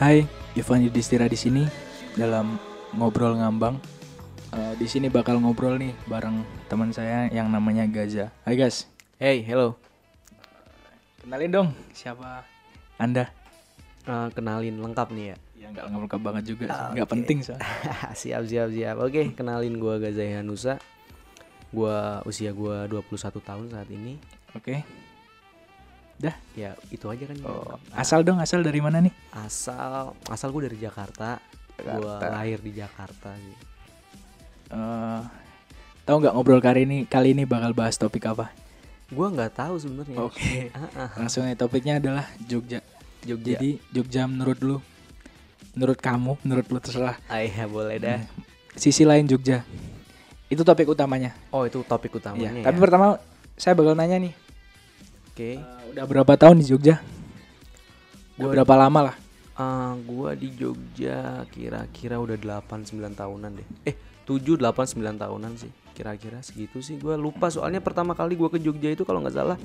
Hai, Ivan Yudhistira di sini dalam ngobrol ngambang. Eh, di sini bakal ngobrol nih bareng teman saya yang namanya Gaza. Hai guys, Hey, hello. kenalin dong siapa Anda? Eh, kenalin lengkap nih ya. Ya nggak lengkap banget juga. Ah, nggak oke. penting soalnya. siap, siap, siap. Oke, kenalin gua Gaza Hanusa. Gua usia gua 21 tahun saat ini. Oke. Ya, itu aja kan. Oh, asal dong, asal dari mana nih? asal asal gua dari Jakarta. Jakarta. lahir di Jakarta sih. Eh, tahu nggak ngobrol kali ini kali ini bakal bahas topik apa? Gua nggak tahu sebenarnya. Oke. Ah. Langsung aja topiknya adalah Jogja. Jogja. Jadi Jogja menurut lu, menurut kamu, menurut lu terserah. Ah, iya, boleh dah. Sisi lain Jogja. Itu topik utamanya. Oh, itu topik utamanya ya. Tapi pertama saya bakal nanya nih, Oke. eh, udah berapa tahun di Jogja? Udah Gua- berapa lama lah? Ah, gua di Jogja kira-kira udah 8 9 tahunan deh. Eh, 7 8 9 tahunan sih. Kira-kira segitu sih. Gua lupa soalnya pertama kali gua ke Jogja itu kalau nggak salah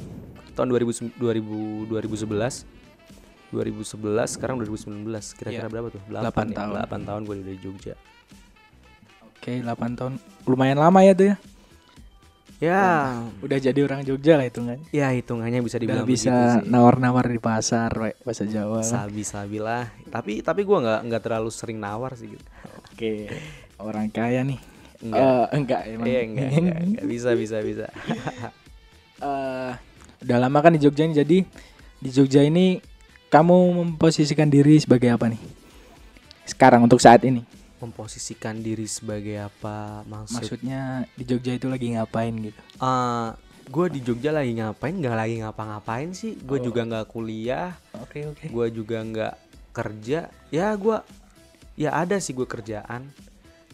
tahun 2000 2000 2011. 2011 sekarang 2019. Kira-kira Iya. berapa tuh? Delapan 8 ya. tahun. 8 tahun gua udah di Jogja. Oke, 8 tahun. Lumayan lama ya tuh ya. Ya, Udah jadi orang Jogja lah hitungan. ya hitungannya bisa Udah dibilang bisa begitu sih. nawar-nawar di pasar, we, bahasa Jawa. Sabi-sabi lah. Tapi tapi gua nggak nggak terlalu sering nawar sih gitu. Oke, orang kaya nih. Enggak. Eh, enggak emang. Iya, enggak, enggak, enggak. Bisa, bisa, bisa. Eh, udah lama kan di Jogja ini jadi di Jogja ini kamu memposisikan diri sebagai apa nih? Sekarang untuk saat ini. Memposisikan diri sebagai apa maksud? Maksudnya di Jogja itu lagi ngapain gitu? Eh, gue di Jogja lagi ngapain? Nggak lagi ngapa-ngapain sih. Gue Oh. juga nggak kuliah. Oke, oke. Gue juga nggak kerja. Ya gue, ya ada sih gue kerjaan.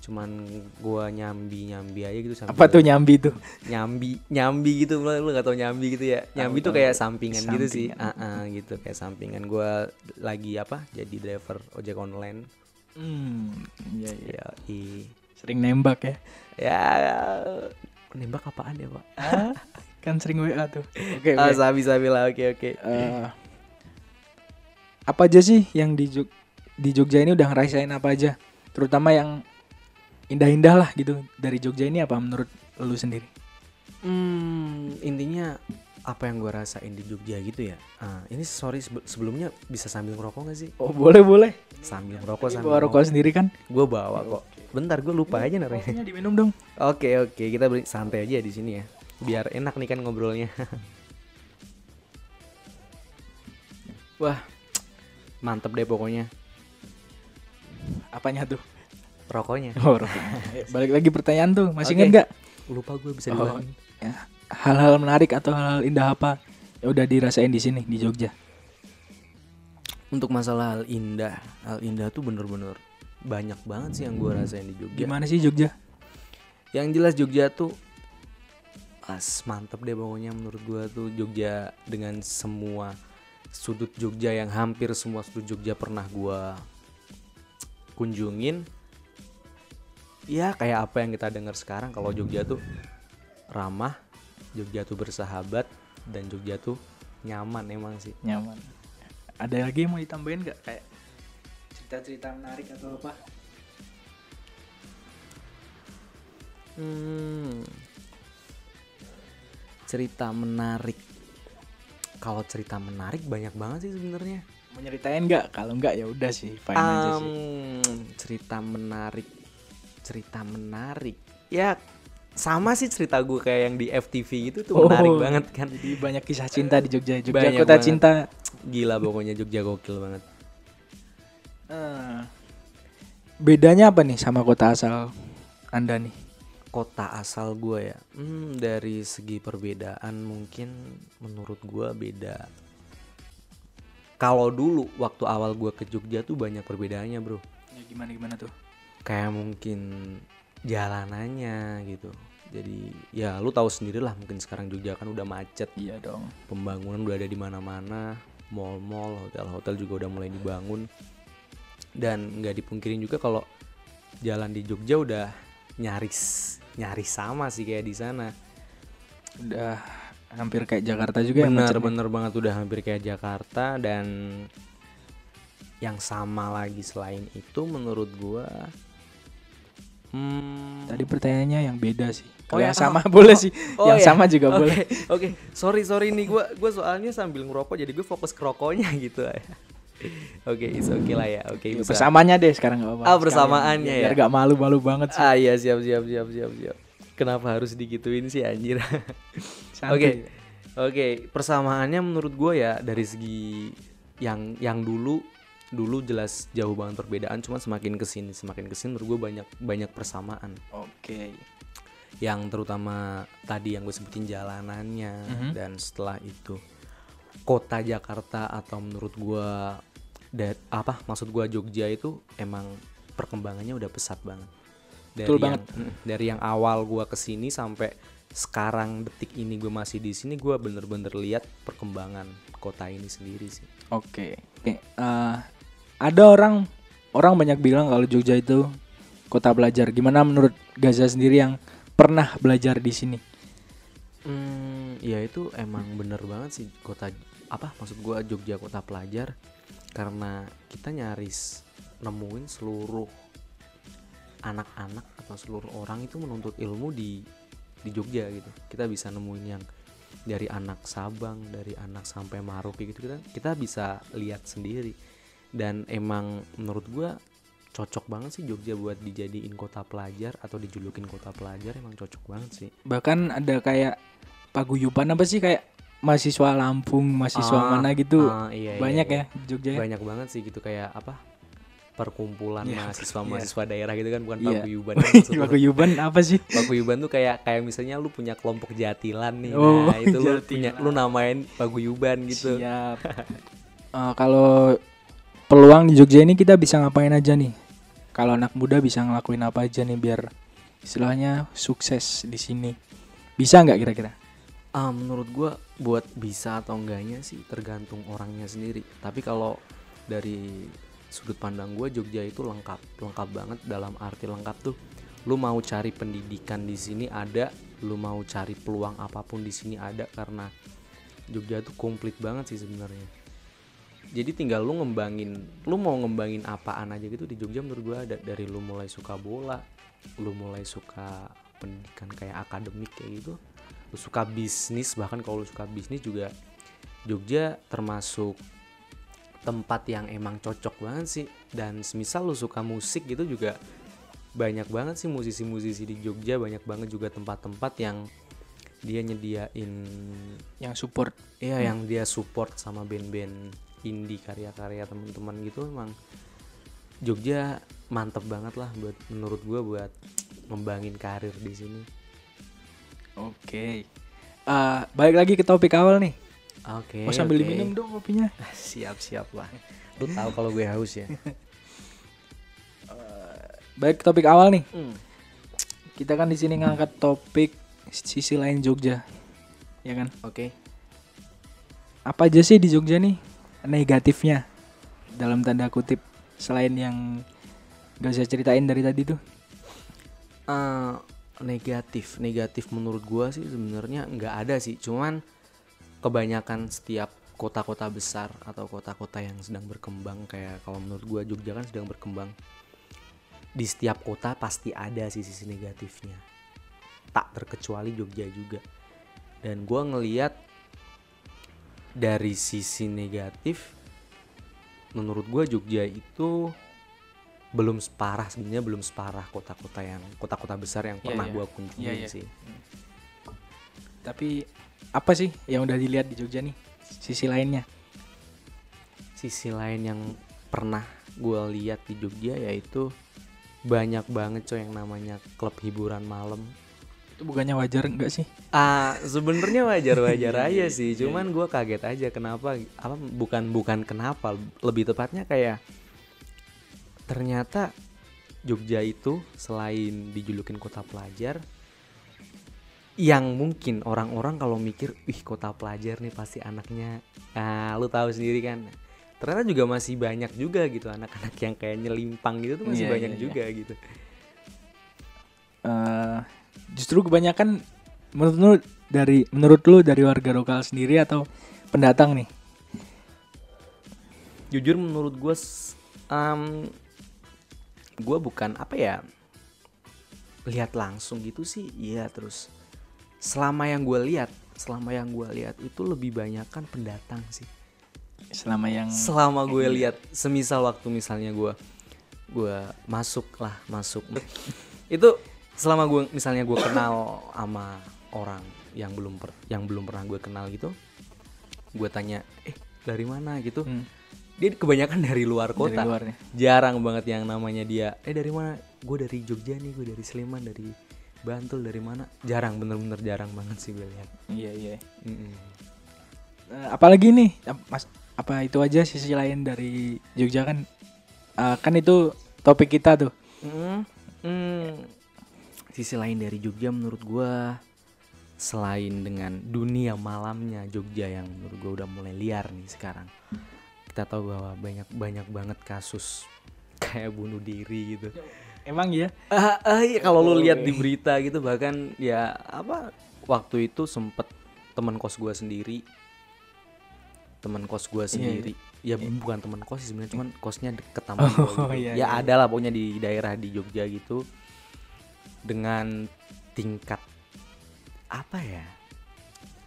Cuman gue nyambi nyambi aja gitu. sambil- Apa tuh nyambi tuh? Nyambi nyambi gitu. Lu lu nggak tau nyambi gitu ya? Nyambi Tahu, tuh kayak sampingan, gitu sih. Sampingan. Ah, ah, gitu kayak sampingan. Gue lagi apa? Jadi driver ojek online. Hmm, iya iya. Ya, i, Sering nembak ya. ya nembak apaan ya pak? Ah, kan sering WA tuh. Oke, Ah, oke. sabi-sabi lah. Oke oke. Eh, apa aja sih yang di Jog- di Jogja ini udah ngerasain apa aja? Terutama yang indah-indah lah gitu dari Jogja ini apa menurut lu sendiri? Hmm, intinya apa yang gue rasain di Jogja gitu ya. Ah, ini sorry sebe- sebelumnya bisa sambil ngerokok gak sih? Oh boleh boleh. Sambil ngerokok sambil bawa rokok sendiri kan? Gue bawa kok. Bentar gue lupa aja. Rokoknya diminum dong. Oke oke kita beri santai aja di sini ya. Biar enak nih kan ngobrolnya. Wah, mantep deh pokoknya Apanya tuh? rokoknya. Oh rokoknya. Balik lagi pertanyaan tuh. Masih Oke. ingat nggak Lupa gue bisa Oh. diulangi. Hal-hal menarik atau hal indah apa yang udah dirasain di sini di Jogja? Untuk masalah hal indah, hal indah tuh bener-bener banyak banget sih yang gue rasain di Jogja. Gimana sih Jogja? Yang jelas Jogja tuh as mantep deh pokoknya menurut gua tuh Jogja dengan semua sudut Jogja yang hampir semua sudut Jogja pernah gua kunjungin. Ya kayak apa yang kita dengar sekarang kalau Jogja tuh ramah, Jogja tuh bersahabat dan Jogja tuh nyaman emang sih. Nyaman. Ada lagi yang mau ditambahin nggak kayak cerita-cerita menarik atau apa? Hmm. Cerita menarik. Kalau cerita menarik banyak banget sih sebenarnya. Mau nyeritain nggak? Kalau nggak ya udah sih, fine aja sih. Cerita menarik cerita menarik ya sama sih cerita gue kayak yang di FTV itu tuh menarik Oh, banget kan Jadi banyak kisah cinta di Jogja. Jogja Banyak kota banget. cinta. gila pokoknya Jogja gokil banget Eh, bedanya apa nih sama kota asal Anda nih? kota asal gue ya hmm, dari segi perbedaan mungkin menurut gue beda kalau dulu waktu awal gue ke Jogja tuh banyak perbedaannya bro Ya gimana gimana tuh? kayak mungkin jalanannya gitu. Jadi ya lu tahu sendiri lah mungkin sekarang Jogja kan udah macet. Iya dong. pembangunan udah ada di mana-mana mall-mall hotel-hotel juga udah mulai dibangun. Dan nggak dipungkirin juga kalau jalan di Jogja udah nyaris nyaris sama sih kayak di sana. Udah hampir kayak Jakarta juga ya bener macetnya. bener banget udah hampir kayak Jakarta. Dan yang sama lagi selain itu menurut gua hmm, Tadi pertanyaannya yang beda sih. Oh, Kalau ya, yang sama oh, boleh oh, sih. oh, yang ya. sama juga Oke, boleh. Oke, sorry sorry nih gua gua soalnya sambil ngerokok jadi gue fokus ke rokoknya gitu. Oke, is oke lah ya. Oke, bisa. Bersamanya deh sekarang nggak apa-apa. Ah, bersamaannya ya. Biar gak malu-malu banget sih. Ah iya siap siap siap siap siap. Kenapa harus digituin sih anjir? Oke. Oke, persamaannya menurut gue ya dari segi yang yang dulu dulu jelas jauh banget perbedaan cuma semakin ke sini semakin ke sini menurut gue banyak banyak persamaan Oke. yang terutama tadi yang gue sebutin jalanannya Mhm. dan setelah itu kota Jakarta atau menurut gua da- apa maksud gua Jogja itu emang perkembangannya udah pesat banget dari Betul yang, banget. mm, dari yang awal gua ke sini sampai sekarang detik ini gue masih di sini gua bener-bener lihat perkembangan kota ini sendiri sih Oke. Oke, eh, ada orang orang banyak bilang kalau Jogja itu kota belajar. Gimana menurut Gaza sendiri yang pernah belajar di sini? Hmm, ya itu emang bener banget sih kota apa maksud gua Jogja kota pelajar karena kita nyaris nemuin seluruh anak-anak atau seluruh orang itu menuntut ilmu di di Jogja gitu. Kita bisa nemuin yang dari anak Sabang, dari anak sampai Maroke gitu kita kita bisa lihat sendiri. Dan emang menurut gua cocok banget sih Jogja buat dijadiin kota pelajar atau dijulukin kota pelajar emang cocok banget sih. Bahkan ada kayak paguyuban apa sih kayak mahasiswa Lampung, mahasiswa Ah, mana gitu. ah, iya, iya, banyak iya. ya Jogja. ya? banyak banget sih gitu kayak apa perkumpulan Iya, mahasiswa iya. mahasiswa daerah gitu kan bukan Iya. paguyuban lu. paguyuban apa sih? paguyuban tuh kayak kayak misalnya lu punya kelompok jatilan nih Oh, nah itu lu jatilan. punya lu namain paguyuban gitu Siap. Eh, kalau peluang di Jogja ini kita bisa ngapain aja nih? Kalau anak muda bisa ngelakuin apa aja nih biar istilahnya sukses di sini? Bisa nggak kira-kira? Ah, menurut gua buat bisa atau enggaknya sih tergantung orangnya sendiri tapi kalau dari sudut pandang gua Jogja itu lengkap lengkap banget dalam arti lengkap tuh lu mau cari pendidikan di sini ada lu mau cari peluang apa pun di sini ada karena Jogja tuh komplit banget sih sebenarnya jadi tinggal lu ngembangin lu mau ngembangin apaan aja gitu di Jogja menurut gua ada dari lu mulai suka bola lu mulai suka pendidikan kayak akademik kayak gitu lu suka bisnis bahkan kalau lu suka bisnis juga Jogja termasuk tempat yang emang cocok banget sih dan semisal lu suka musik gitu juga banyak banget sih musisi-musisi di Jogja banyak banget juga tempat-tempat yang dia nyediain Yang support. ya yang dia support sama band-band indie karya-karya teman-teman gitu emang Jogja mantep banget lah buat menurut gua buat ngembangin karir di sini Oke. Eh, balik lagi ke topik awal nih. oke Mau sambil oke. diminum dong kopinya. siap siap lah lu tahu kalau gue haus ya Baik ke topik awal nih. Hmm. Kita kan di sini ngangkat topik sisi lain Jogja. Ya kan? oke Apa aja sih di Jogja nih negatifnya? Dalam tanda kutip selain yang gak saya ceritain dari tadi tuh. Eh, negatif negatif menurut gua sih sebenarnya nggak ada sih cuman kebanyakan setiap kota-kota besar atau kota-kota yang sedang berkembang kayak kalau menurut gua Jogja kan sedang berkembang di setiap kota pasti ada sih sisi negatifnya tak terkecuali Jogja juga dan gua ngeliat dari sisi negatif menurut gua Jogja itu belum separah sebenarnya belum separah kota-kota yang kota-kota besar yang Iya, pernah iya. gua kunjungi Iya, iya. sih. Tapi apa sih yang udah dilihat di Jogja nih? Sisi lainnya. Sisi lain yang pernah gua lihat di Jogja yaitu banyak banget coy yang namanya klub hiburan malam. Itu bukannya wajar enggak sih? Ah, sebenarnya wajar-wajar Iya, aja sih. Cuman gua kaget aja kenapa apa bukan bukan kenapa, lebih tepatnya kayak ternyata Jogja itu selain dijulukin kota pelajar yang mungkin orang-orang kalau mikir, "Wih, kota pelajar nih pasti anaknya." Nah, lu tahu sendiri kan. Ternyata juga masih banyak juga gitu anak-anak yang kayak nyelimpang gitu tuh masih Iya, banyak iya, iya. juga gitu. Eh, justru kebanyakan menurut lu dari menurut lu dari warga lokal sendiri atau pendatang nih? jujur menurut gue um, gue bukan apa ya lihat langsung gitu sih. Iya terus selama yang gue lihat selama yang gue lihat itu lebih banyak kan pendatang sih. Selama yang selama gue lihat semisal waktu misalnya gue gue masuk lah masuk. Itu selama gue misalnya gue kenal sama orang yang belum per, yang belum pernah gue kenal gitu gue tanya eh dari mana? gitu. Hmm, dia kebanyakan dari luar kota. Dari nih. jarang banget yang namanya dia eh dari mana? Gue dari Jogja nih gue dari Sleman dari Bantul dari mana? Jarang bener-bener jarang banget sih gue lihat. Iya iya. Mm-mm. Eh, apalagi nih mas apa itu aja sisi lain dari Jogja kan? Eh, kan itu topik kita tuh. Mm. Sisi lain dari Jogja menurut gua selain dengan dunia malamnya Jogja yang menurut gua udah mulai liar nih sekarang. Kita tahu bahwa banyak banyak banget kasus kayak bunuh diri gitu. emang ya Ah, ah, iya, kalau lu lihat di berita gitu bahkan ya apa waktu itu sempet teman kos gua sendiri teman kos gua sendiri ya bukan teman kos sebenarnya cuman kosnya deket sama Oh, gitu. iya, ya iya. ada lah pokoknya di daerah di Jogja gitu dengan tingkat apa ya?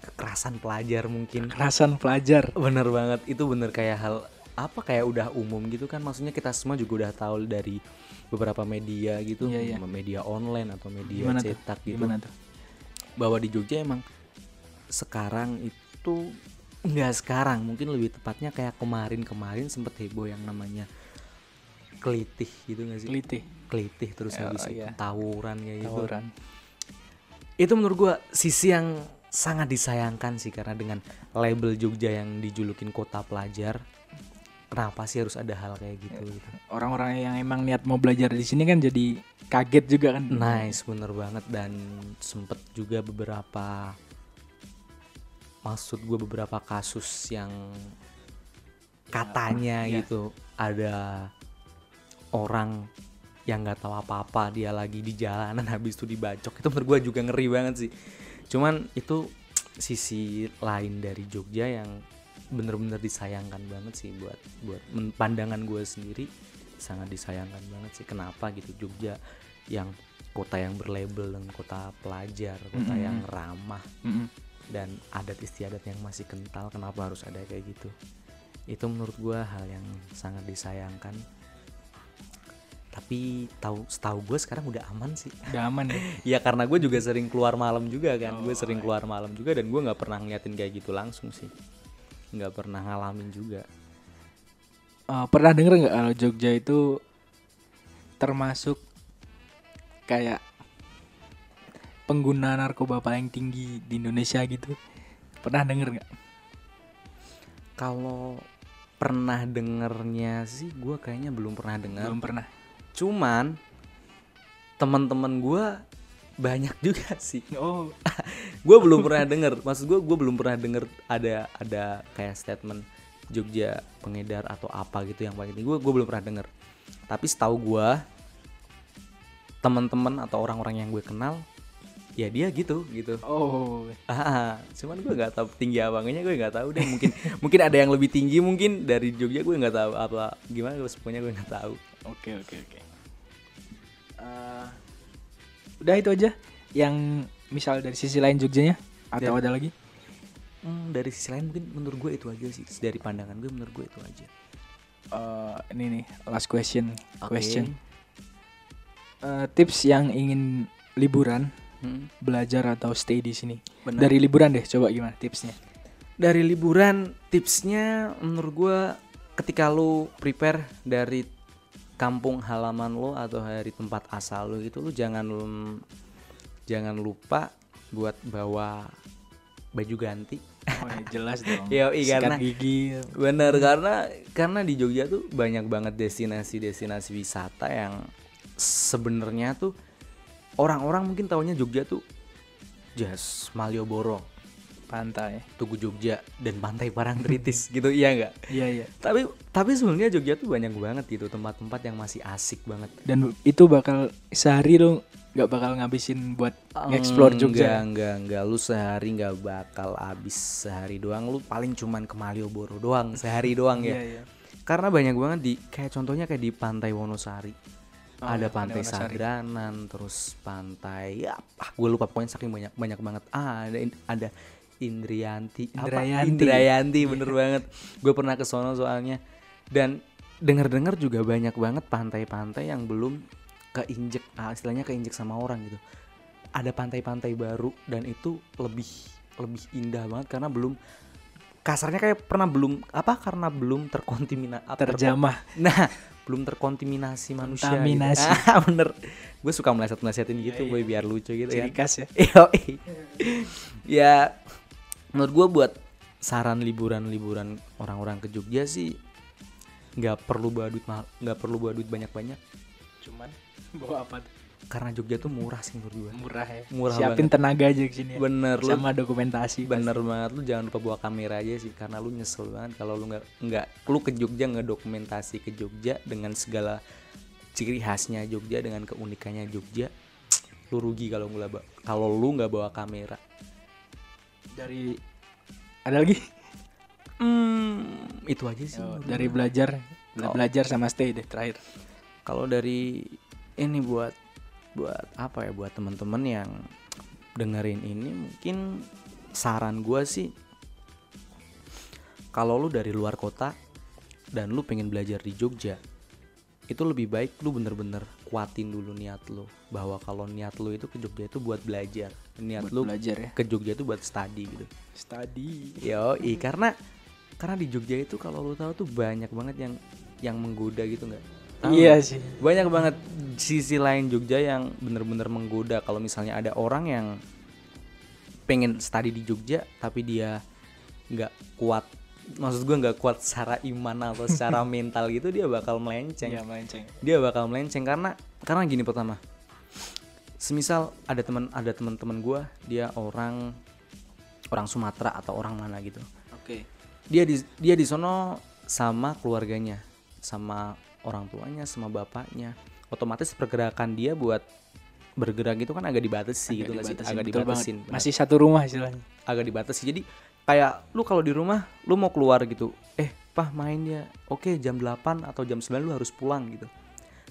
Kekerasan pelajar mungkin. Kekerasan pelajar. Bener banget. Itu bener kayak hal apa kayak udah umum gitu kan? Maksudnya kita semua juga udah tahu dari beberapa media gitu Iya, iya. media online atau media Gimana tuh? cetak gitu. Gimana tuh? Bahwa di Jogja emang sekarang itu nggak sekarang mungkin lebih tepatnya kayak kemarin-kemarin sempet heboh yang namanya kelitih gitu nggak sih teliti kelitih terus Ya, habis itu iya. tawuran kayak gitu tawuran itu menurut gua sisi yang sangat disayangkan sih karena dengan label Jogja yang dijulukin kota pelajar kenapa sih harus ada hal kayak gitu, gitu. orang-orang yang emang niat mau belajar di sini kan jadi kaget juga kan Nice, bener banget dan sempet juga beberapa maksud gue beberapa kasus yang katanya Iya. gitu ada orang yang nggak tahu apa-apa dia lagi di jalanan habis itu dibacok. Itu menurut gue juga ngeri banget sih. Cuman itu sisi lain dari Jogja yang bener-bener disayangkan banget sih buat buat pandangan gue sendiri sangat disayangkan banget sih. Kenapa gitu? Jogja yang kota yang berlabel dengan kota pelajar kota Mm-mm. yang ramah Mm-mm. dan adat istiadat yang masih kental kenapa harus ada kayak gitu? Itu menurut gua hal yang sangat disayangkan tapi tahu setahu gue sekarang udah aman sih. Udah aman ya? Ya karena gue juga sering keluar malam juga kan. Gue Oh, sering keluar malam juga dan gue nggak pernah ngeliatin kayak gitu langsung sih. Nggak pernah ngalamin juga. Eh, pernah denger nggak kalau Jogja itu termasuk kayak pengguna narkoba paling tinggi di Indonesia gitu? Pernah denger nggak? Kalau pernah dengernya sih gue kayaknya belum pernah dengar. Belum pernah cuman teman-teman gue banyak juga sih. Oh. Gue belum pernah denger. Maksud gue gue belum pernah denger ada ada kayak statement Jogja pengedar atau apa gitu yang paling tinggi. Gue gue belum pernah denger. Tapi setahu gue teman-teman atau orang-orang yang gue kenal ya dia gitu gitu. Oh. Ah cuman gue nggak tahu tinggi apa enggaknya gue nggak tahu deh. Mungkin mungkin ada yang lebih tinggi mungkin dari Jogja gue nggak tahu apa gimana pokoknya gue nggak tahu. Oke oke oke. Eh, udah itu aja yang misal dari sisi lain Jogjanya atau Dan- ada lagi? Hmm, dari sisi lain mungkin menurut gue itu aja sih. Dari pandangan gue menurut gue itu aja. Eh, ini nih last question Oke. question. Eh, tips yang ingin liburan Hmm, belajar atau stay di sini? Benar. dari liburan deh coba gimana tipsnya? Dari liburan tipsnya menurut gua ketika lu prepare dari kampung halaman lo atau dari tempat asal lu itu lu jangan jangan lupa buat bawa baju ganti. Oh, ya, jelas dong. Yoi, Sikat karena- gigi. bener karena karena di Jogja tuh banyak banget destinasi-destinasi wisata yang sebenarnya tuh orang-orang mungkin taunya Jogja tuh jas Malioboro pantai Tugu Jogja dan Pantai Parangtritis gitu iya nggak iya iya tapi tapi sebenarnya Jogja tuh banyak banget gitu tempat-tempat yang masih asik banget dan itu bakal sehari lo nggak bakal ngabisin buat nge-explore Jogja Enggak, enggak, enggak. Lu sehari nggak bakal habis sehari doang. Lu paling cuman ke Malioboro doang, sehari doang ya. Iya, iya. karena banyak banget di kayak contohnya kayak di pantai Wonosari Oh, ada iya, pantai. Sadranan terus pantai ya ah, gue lupa pokoknya saking banyak banyak banget ah ada ada Indrianti apa? Indrayanti. Indrayanti bener banget gue pernah ke sono soalnya dan dengar-dengar juga banyak banget pantai-pantai yang belum keinjek ah, istilahnya keinjek sama orang gitu ada pantai-pantai baru dan itu lebih lebih indah banget karena belum kasarnya kayak pernah belum apa karena belum terkontaminasi terjamah Nah, belum terkontaminasi manusia. gitu. Kontaminasi. Ah, bener. Gue suka meleset-melesetin gitu, Iya, boy, biar lucu gitu ya. ciri khas ya ya, menurut gue buat saran liburan-liburan orang-orang ke Jogja sih nggak perlu bawa duit mahal, nggak perlu bawa duit banyak-banyak cuman bawa apa tuh? karena Jogja tuh murah sih menurut gue. murah ya Murah siapin tenaga aja ke sini ya. Bener lu sama dokumentasi bener banget lu jangan lupa bawa kamera aja sih karena lu nyesel banget kalau lu nggak nggak lu ke Jogja ngedokumentasi ke Jogja dengan segala ciri khasnya Jogja dengan keunikannya Jogja lu rugi kalau nggak kalau lu nggak bawa kamera dari ada lagi? Hmm, itu aja sih. Oh, dari belajar Bela- Kalau- belajar sama stay deh terakhir. Kalau dari ini buat buat apa ya buat teman-teman yang dengerin ini mungkin saran gua sih kalau lu dari luar kota dan lu pengen belajar di Jogja itu lebih baik lu bener-bener kuatin dulu niat lu. Bahwa kalau niat lu itu ke Jogja itu buat belajar. Niat buat lu belajar ya? ke Jogja itu buat study gitu. Study. Yo karena karena di Jogja itu kalau lu tahu tuh banyak banget yang yang menggoda gitu nggak? Iya sih. Banyak banget sisi lain Jogja yang bener-bener menggoda. Kalau misalnya ada orang yang pengen study di Jogja tapi dia nggak kuat maksud gue nggak kuat secara iman atau secara mental gitu dia bakal melenceng. Iya melenceng. Dia bakal melenceng karena karena gini pertama semisal ada teman ada teman-teman gue dia orang orang Sumatera atau orang mana gitu. Oke. Dia di dia di sono sama keluarganya sama orang tuanya sama bapaknya. Otomatis pergerakan dia buat bergerak gitu kan agak dibatasi gitu nggak sih? agak betul dibatasin masih satu rumah istilahnya. Agak dibatasi. Jadi kayak lu kalau di rumah lu mau keluar gitu. Eh pah main ya oke jam 8 atau jam 9 lu harus pulang gitu.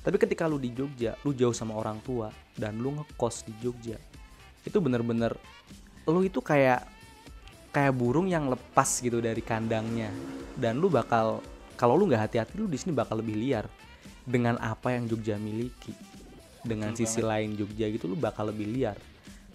Tapi ketika lu di Jogja lu jauh sama orang tua dan lu ngekos di Jogja itu bener-bener lu itu kayak kayak burung yang lepas gitu dari kandangnya. Dan lu bakal kalau lu nggak hati-hati lu di sini bakal lebih liar dengan apa yang Jogja miliki. Dengan Betul sisi lain Jogja gitu lu bakal lebih liar.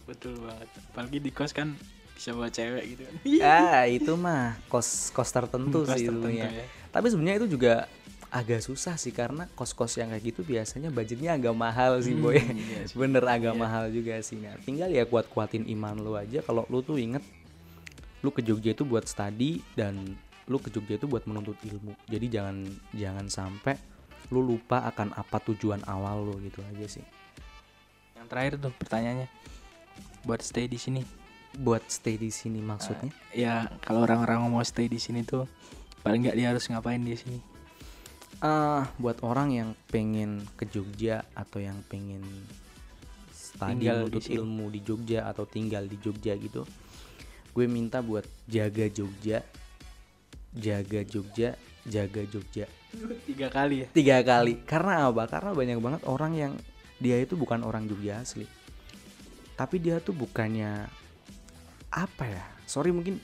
Betul banget. Apalagi di kos kan bisa bawa cewek gitu kan ah itu mah kos kos tertentu sih tertentu ya. Tapi sebenarnya itu juga agak susah sih karena kos-kos yang kayak gitu biasanya budgetnya agak mahal sih boy. iya sih. Bener agak mahal juga sih. Nah, tinggal ya kuat-kuatin iman lu aja kalau lu tuh inget lu ke Jogja itu buat study dan lu ke Jogja itu buat menuntut ilmu. Jadi jangan jangan sampai lu lupa akan apa tujuan awal lu gitu aja sih. yang terakhir tuh pertanyaannya buat stay di sini Buat stay di sini maksudnya. ya kalau orang-orang mau stay di sini tuh paling nggak dia harus ngapain di sini Ah, buat orang yang pengen ke Jogja atau yang pengen Tinggal di ilmu di Jogja atau tinggal di Jogja gitu, gue minta buat jaga Jogja, jaga Jogja, jaga Jogja tiga kali ya tiga kali. Karena apa? Karena banyak banget orang yang dia itu bukan orang Jogja asli, tapi dia tuh bukannya apa ya? Sorry mungkin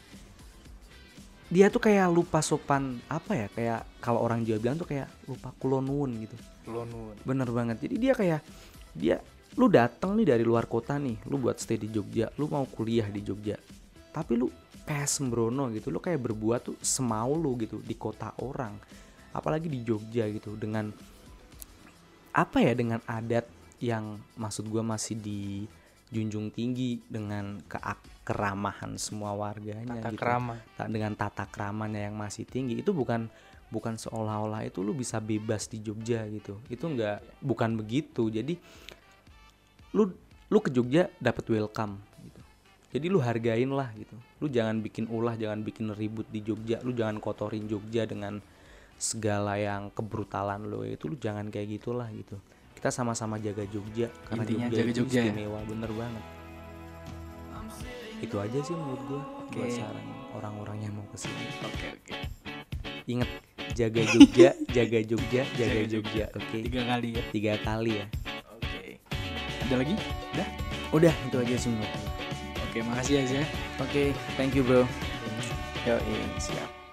dia tuh kayak lupa sopan apa ya? Kayak kalau orang Jawa bilang tuh kayak lupa kulonwun gitu. Lonun bener banget. Jadi dia kayak dia lu datang nih dari luar kota nih lu buat stay di Jogja lu mau kuliah di Jogja tapi lu kayak sembrono gitu lu kayak berbuat tuh semau lu gitu di kota orang apalagi di Jogja gitu dengan apa ya dengan adat yang maksud gua masih dijunjung tinggi dengan keramahan semua warganya tata gitu. kerama dengan tata keramanya yang masih tinggi. Itu bukan bukan seolah-olah itu lu bisa bebas di Jogja gitu. Itu enggak bukan begitu. Jadi lu lu ke Jogja dapat welcome gitu. Jadi lu hargain lah gitu. Lu jangan bikin ulah jangan bikin ribut di Jogja. Lu jangan kotorin Jogja dengan segala yang kebrutalan lu itu lu jangan kayak gitulah gitu kita sama-sama jaga Jogja karena Intinya Jogja jaga itu Jogja ya? istimewa bener banget itu aja sih menurut gue buat Oke. saran orang-orang yang mau ke sini oke oke inget jaga Jogja jaga Jogja jaga Jaga Jogja oke Tiga kali ya. tiga kali ya Oke. Ada lagi? Udah. udah itu aja sih menurut gue. Oke, makasih ya Zia. oke thank you bro Yo, siap.